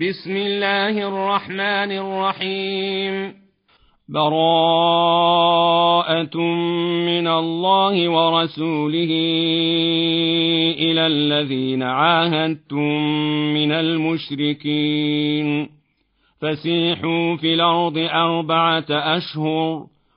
بسم الله الرحمن الرحيم. براءة من الله ورسوله إلى الذين عاهدتم من المشركين. فسيحوا في الأرض أربعة أشهر.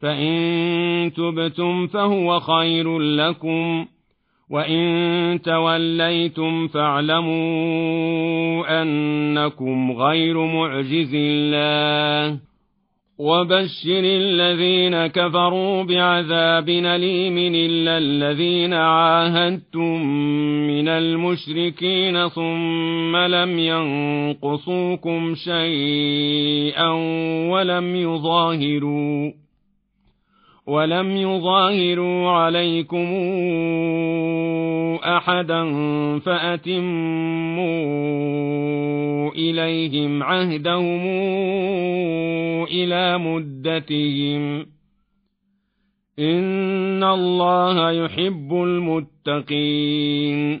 فإن تبتم فهو خير لكم وإن توليتم فاعلموا أنكم غير معجز الله. وبشر الذين كفروا بعذاب أليم إلا الذين عاهدتم من المشركين ثم لم ينقصوكم شيئا ولم يظاهروا. ولم يظاهروا عليكم احدا فاتموا اليهم عهدهم إلى مدتهم ان الله يحب المتقين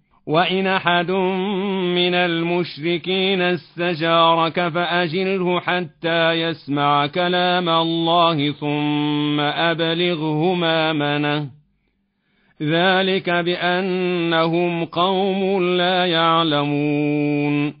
وإن أحد من المشركين استجارك فأجره حتى يسمع كلام الله ثم أبلغه مامنه ذلك بأنهم قوم لا يعلمون.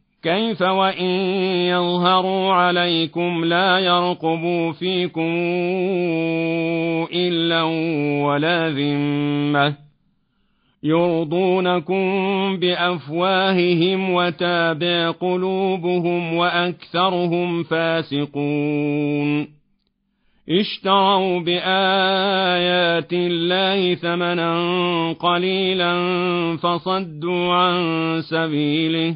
كيف وإن يظهروا عليكم لا يرقبوا فيكم إلا ولا ذمة يرضونكم بأفواههم وتابع قلوبهم وأكثرهم فاسقون اشتروا بآيات الله ثمنا قليلا فصدوا عن سبيله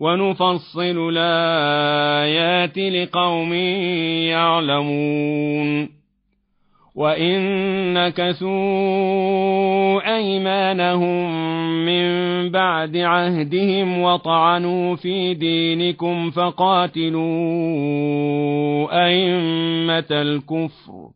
ونفصل الآيات لقوم يعلمون. وإن نكثوا أيمانهم من بعد عهدهم وطعنوا في دينكم فقاتلوا أئمة الكفر.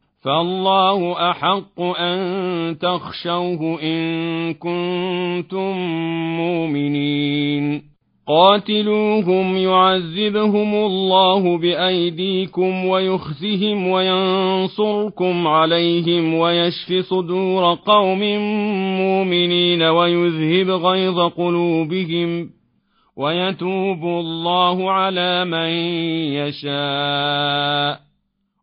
فالله أحق أن تخشوه إن كنتم مؤمنين. قاتلوهم يعذبهم الله بأيديكم ويخزهم وينصركم عليهم ويشف صدور قوم مؤمنين ويذهب غيظ قلوبهم ويتوب الله على من يشاء.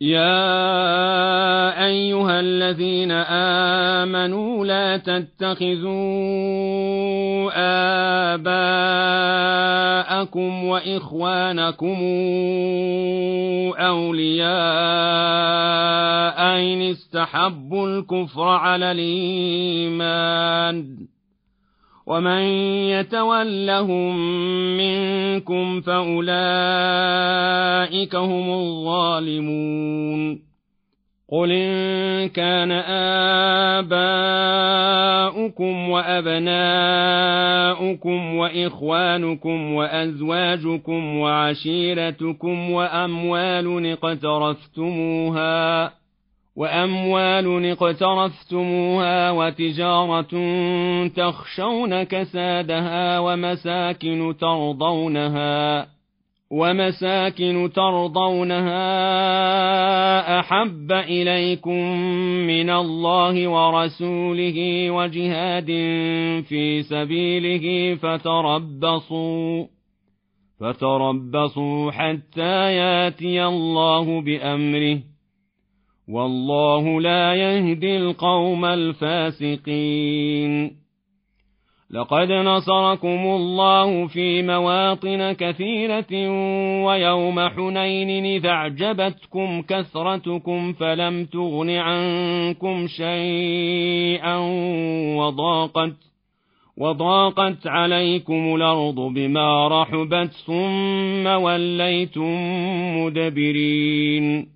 يا ايها الذين امنوا لا تتخذوا اباءكم واخوانكم اولياء ان استحبوا الكفر على الايمان ومن يتولهم منكم فاولئك هم الظالمون قل ان كان اباؤكم وابناؤكم واخوانكم وازواجكم وعشيرتكم واموال اقترفتموها وأموال اقترفتموها وتجارة تخشون كسادها ومساكن ترضونها ومساكن ترضونها أحب إليكم من الله ورسوله وجهاد في سبيله فتربصوا فتربصوا حتى ياتي الله بأمره والله لا يهدي القوم الفاسقين. لقد نصركم الله في مواطن كثيرة ويوم حنين إذا أعجبتكم كثرتكم فلم تغن عنكم شيئا وضاقت وضاقت عليكم الأرض بما رحبت ثم وليتم مدبرين.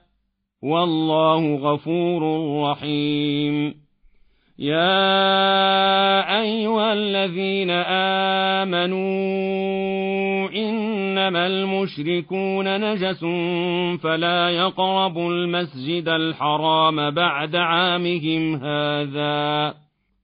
والله غفور رحيم. يا أيها الذين آمنوا إنما المشركون نجس فلا يقربوا المسجد الحرام بعد عامهم هذا.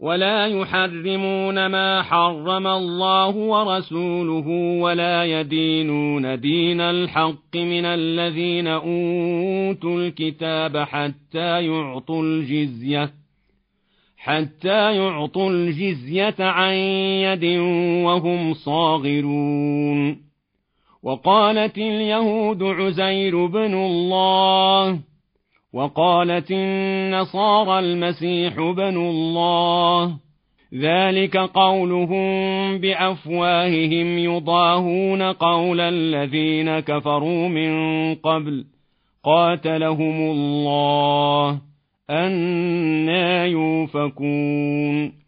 ولا يحرمون ما حرم الله ورسوله ولا يدينون دين الحق من الذين أوتوا الكتاب حتى يعطوا الجزية حتى يعطوا الجزية عن يد وهم صاغرون وقالت اليهود عزير بن الله وقالت النصارى المسيح بن الله. ذلك قولهم بأفواههم يضاهون قول الذين كفروا من قبل. قاتلهم الله. أنا يوفكون.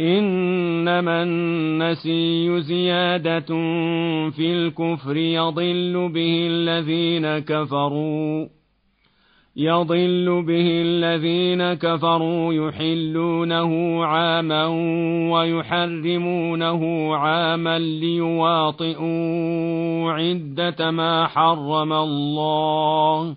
إنما النسي زيادة في الكفر يضل به الذين كفروا يضل به الذين كفروا يحلونه عاما ويحرمونه عاما ليواطئوا عدة ما حرم الله.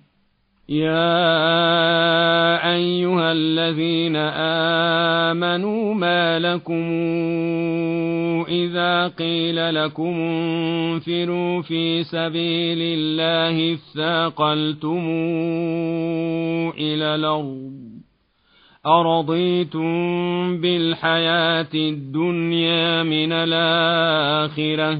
يا أيها الذين آمنوا ما لكم إذا قيل لكم انفروا في سبيل الله اثاقلتم إلى الأرض أرضيتم بالحياة الدنيا من الآخرة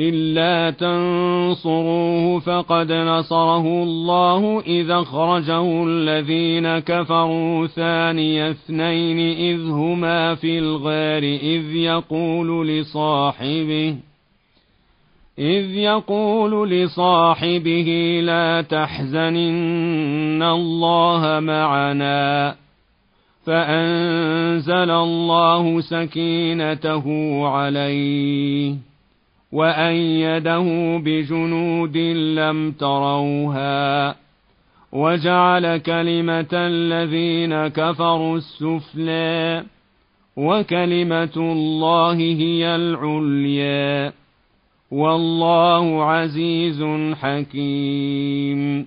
إلا تنصروه فقد نصره الله إذا أخرجه الذين كفروا ثاني اثنين إذ هما في الغار إذ يقول لصاحبه إذ يقول لصاحبه لا تحزن إن الله معنا فأنزل الله سكينته عليه وأيده بجنود لم تروها وجعل كلمة الذين كفروا السفلى وكلمة الله هي العليا والله عزيز حكيم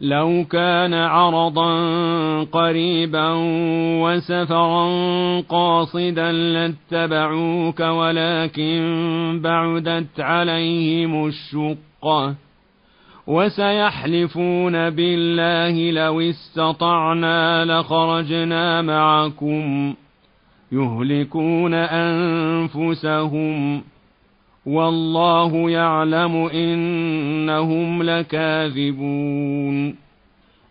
لو كان عرضا قريبا وسفرا قاصدا لاتبعوك ولكن بعدت عليهم الشقه وسيحلفون بالله لو استطعنا لخرجنا معكم يهلكون أنفسهم. والله يعلم إنهم لكاذبون.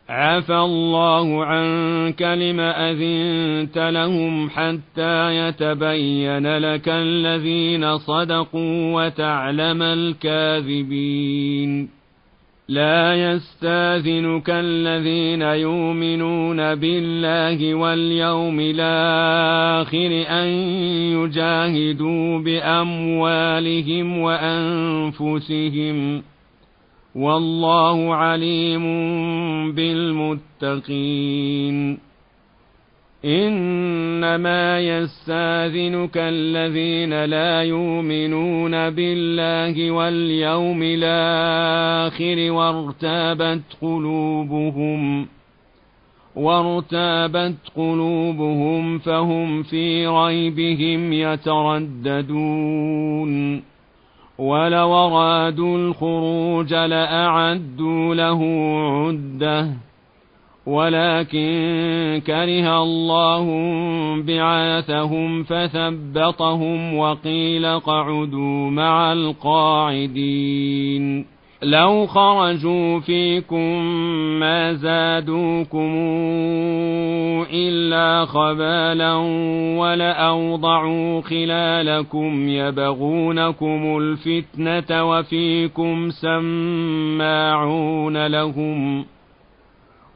عفى الله عنك لم أذنت لهم حتى يتبين لك الذين صدقوا وتعلم الكاذبين. لا يستاذنك الذين يؤمنون بالله واليوم الآخر أن يجاهدوا بأموالهم وأنفسهم والله عليم بالمتقين إنما يستاذنك الذين لا يؤمنون بالله واليوم الآخر وارتابت قلوبهم وارتابت قلوبهم فهم في ريبهم يترددون ولو أرادوا الخروج لأعدوا له عدة ولكن كره الله بعاثهم فثبطهم وقيل اقعدوا مع القاعدين. لو خرجوا فيكم ما زادوكم إلا خبالا ولأوضعوا خلالكم يبغونكم الفتنة وفيكم سماعون لهم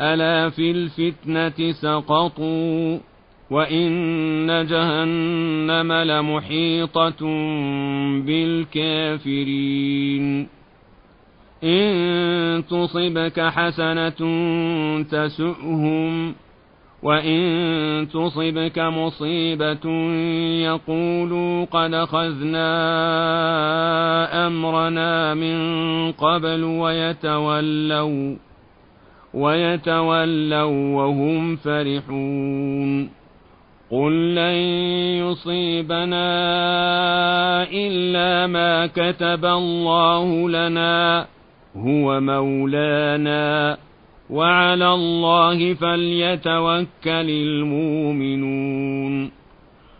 ألا في الفتنة سقطوا وإن جهنم لمحيطة بالكافرين إن تصبك حسنة تسؤهم وإن تصبك مصيبة يقولوا قد أخذنا أمرنا من قبل ويتولوا ويتولوا وهم فرحون. قل لن يصيبنا إلا ما كتب الله لنا. هو مولانا. وعلى الله فليتوكل المؤمنون.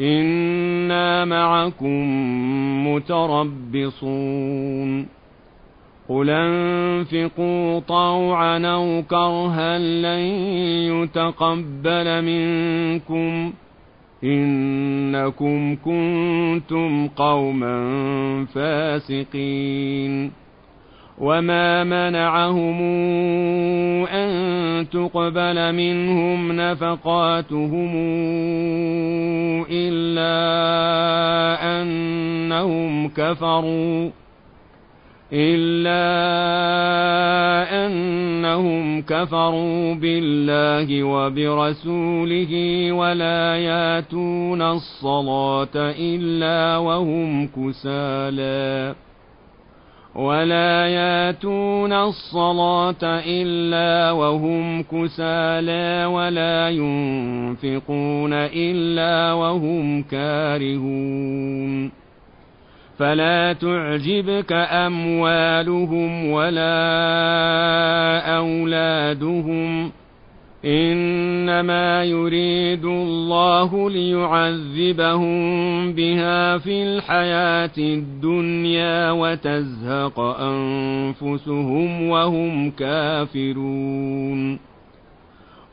إنا معكم متربصون قل انفقوا طوعا أو كرها لن يتقبل منكم انكم كنتم قوما فاسقين وما منعهم ان تقبل منهم نفقاتهم كفروا إلا أنهم كفروا بالله وبرسوله ولا ياتون الصلاة إلا وهم كسالى ولا ياتون الصلاة إلا وهم كسالى ولا ينفقون إلا وهم كارهون فلا تعجبك أموالهم ولا أولادهم. إنما يريد الله ليعذبهم بها في الحياة الدنيا وتزهق أنفسهم وهم كافرون.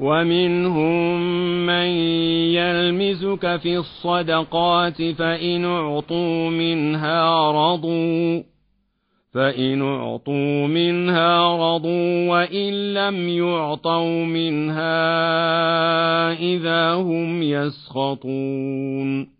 ومنهم من يلمزك في الصدقات فإن أعطوا منها رضوا فإن أعطوا منها رضوا وإن لم يعطوا منها إذا هم يسخطون.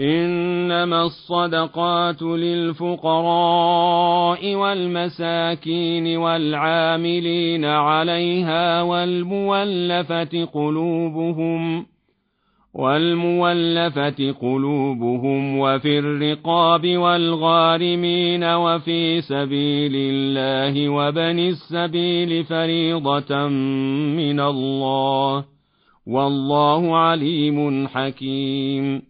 إنما الصدقات للفقراء والمساكين والعاملين عليها والمولفة قلوبهم والمولفة قلوبهم وفي الرقاب والغارمين وفي سبيل الله وبن السبيل فريضة من الله والله عليم حكيم.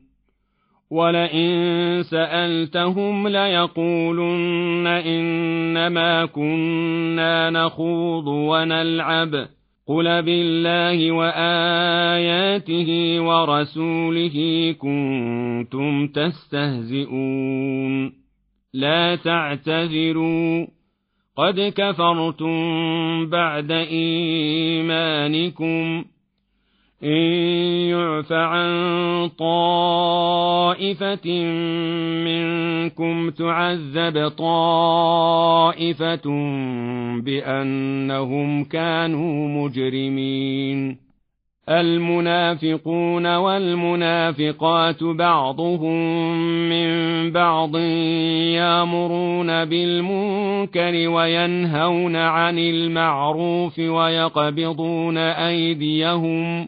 ولئن سألتهم ليقولن إنما كنا نخوض ونلعب. قل بالله وآياته ورسوله كنتم تستهزئون. لا تعتذروا. قد كفرتم بعد إيمانكم. إن يعف عن طائفة منكم تعذب طائفة بأنهم كانوا مجرمين. المنافقون والمنافقات بعضهم من بعض يامرون بالمنكر وينهون عن المعروف ويقبضون أيديهم ۖ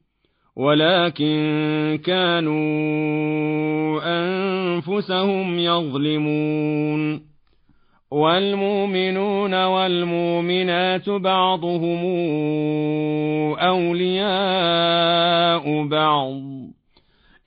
ولكن كانوا أنفسهم يظلمون. والمؤمنون والمؤمنات بعضهم أولياء بعض.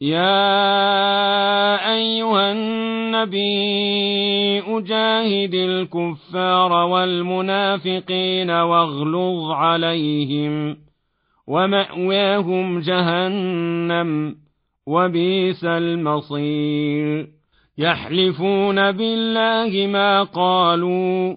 يا أيها النبي أجاهد الكفار والمنافقين واغلظ عليهم ومأواهم جهنم وبئس المصير. يحلفون بالله ما قالوا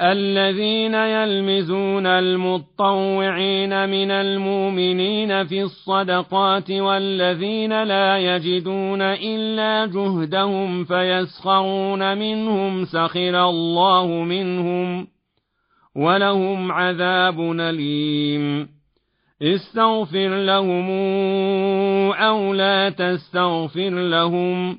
الذين يلمزون المطوعين من المؤمنين في الصدقات والذين لا يجدون إلا جهدهم فيسخرون منهم سخر الله منهم ولهم عذاب أليم. استغفر لهم أو لا تستغفر لهم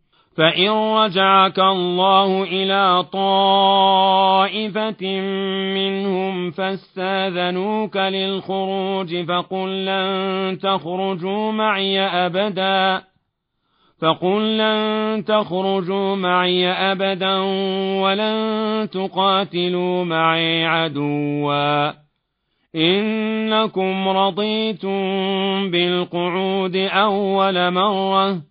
فإن رجعك الله إلى طائفة منهم فاستاذنوك للخروج فقل لن تخرجوا معي أبدا فقل لن تخرجوا معي أبدا ولن تقاتلوا معي عدوا إنكم رضيتم بالقعود أول مرة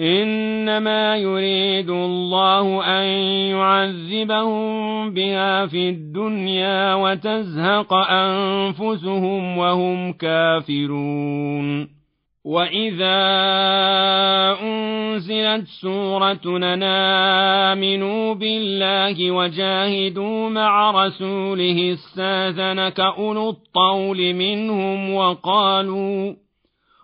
إنما يريد الله أن يعذبهم بها في الدنيا وتزهق أنفسهم وهم كافرون. وإذا أنزلت سورة نامنوا بالله وجاهدوا مع رسوله استاذنك أولو الطول منهم وقالوا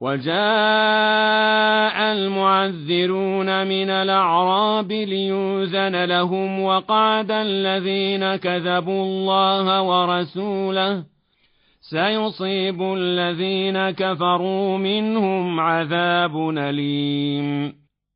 وجاء المعذرون من الأعراب ليوزن لهم وقعد الذين كذبوا الله ورسوله. سيصيب الذين كفروا منهم عذاب أليم.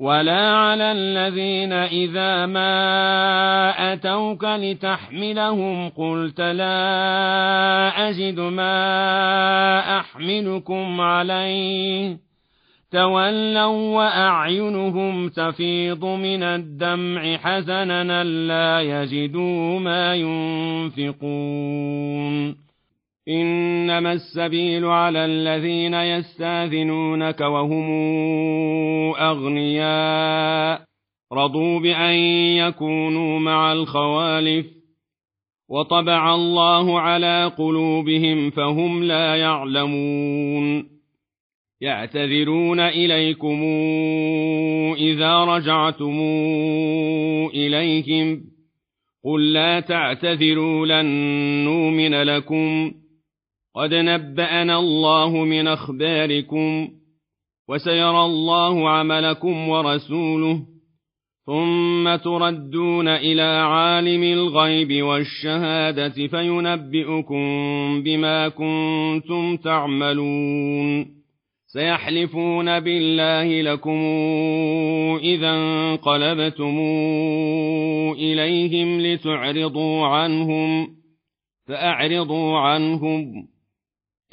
ولا على الذين إذا ما أتوك لتحملهم قلت لا أجد ما أحملكم عليه تولوا وأعينهم تفيض من الدمع حزنا لا يجدوا ما ينفقون إنما السبيل على الذين يستاذنونك وهم أغنياء. رضوا بأن يكونوا مع الخوالف. وطبع الله على قلوبهم فهم لا يعلمون. يعتذرون إليكم إذا رجعتم إليهم. قل لا تعتذروا لن نؤمن لكم. قد نبأنا الله من أخباركم وسيرى الله عملكم ورسوله ثم تردون إلى عالم الغيب والشهادة فينبئكم بما كنتم تعملون سيحلفون بالله لكم إذا انقلبتم إليهم لتعرضوا عنهم فأعرضوا عنهم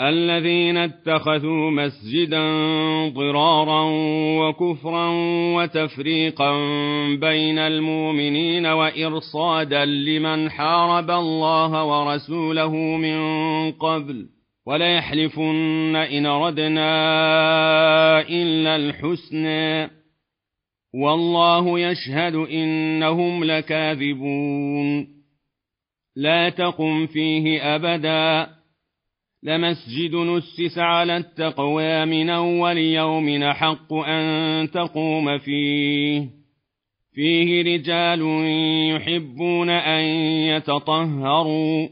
الذين اتخذوا مسجدا ضرارا وكفرا وتفريقا بين المؤمنين وإرصادا لمن حارب الله ورسوله من قبل وليحلفن إن ردنا إلا الحسنى والله يشهد إنهم لكاذبون. لا تقم فيه أبدا. لمسجد نسس على التقوى من أول يوم حق أن تقوم فيه. فيه رجال يحبون أن يتطهروا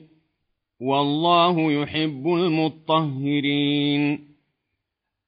والله يحب المطهرين.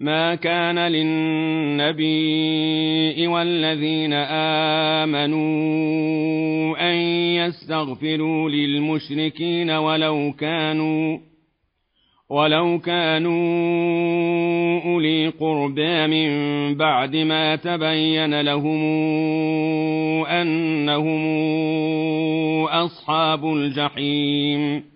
ما كان للنبي والذين آمنوا أن يستغفروا للمشركين ولو كانوا ولو كانوا أولي قربى من بعد ما تبين لهم أنهم أصحاب الجحيم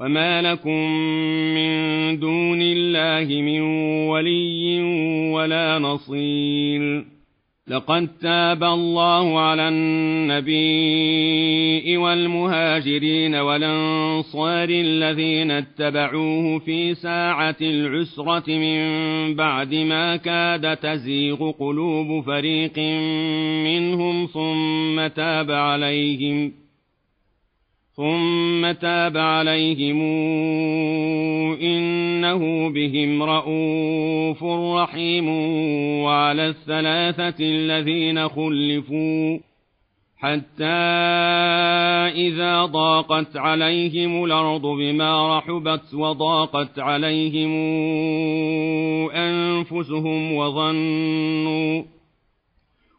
وما لكم من دون الله من ولي ولا نصير لقد تاب الله على النبي والمهاجرين والانصار الذين اتبعوه في ساعة العسرة من بعد ما كاد تزيغ قلوب فريق منهم ثم تاب عليهم ثم تاب عليهم إنه بهم رءوف رحيم وعلى الثلاثة الذين خلفوا حتى إذا ضاقت عليهم الأرض بما رحبت وضاقت عليهم أنفسهم وظنوا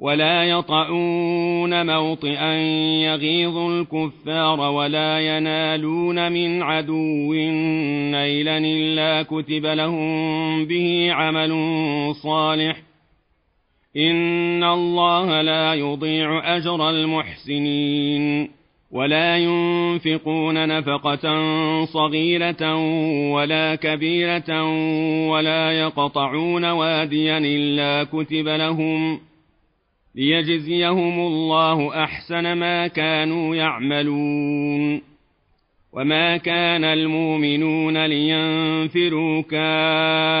ولا يطعون موطئا يغيظ الكفار ولا ينالون من عدو نيلا إلا كتب لهم به عمل صالح. إن الله لا يضيع أجر المحسنين. ولا ينفقون نفقة صغيرة ولا كبيرة ولا يقطعون واديا إلا كتب لهم ۖ ليجزيهم الله أحسن ما كانوا يعملون. وما كان المؤمنون لينفروا كافة.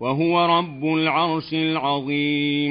وهو رب العرش العظيم.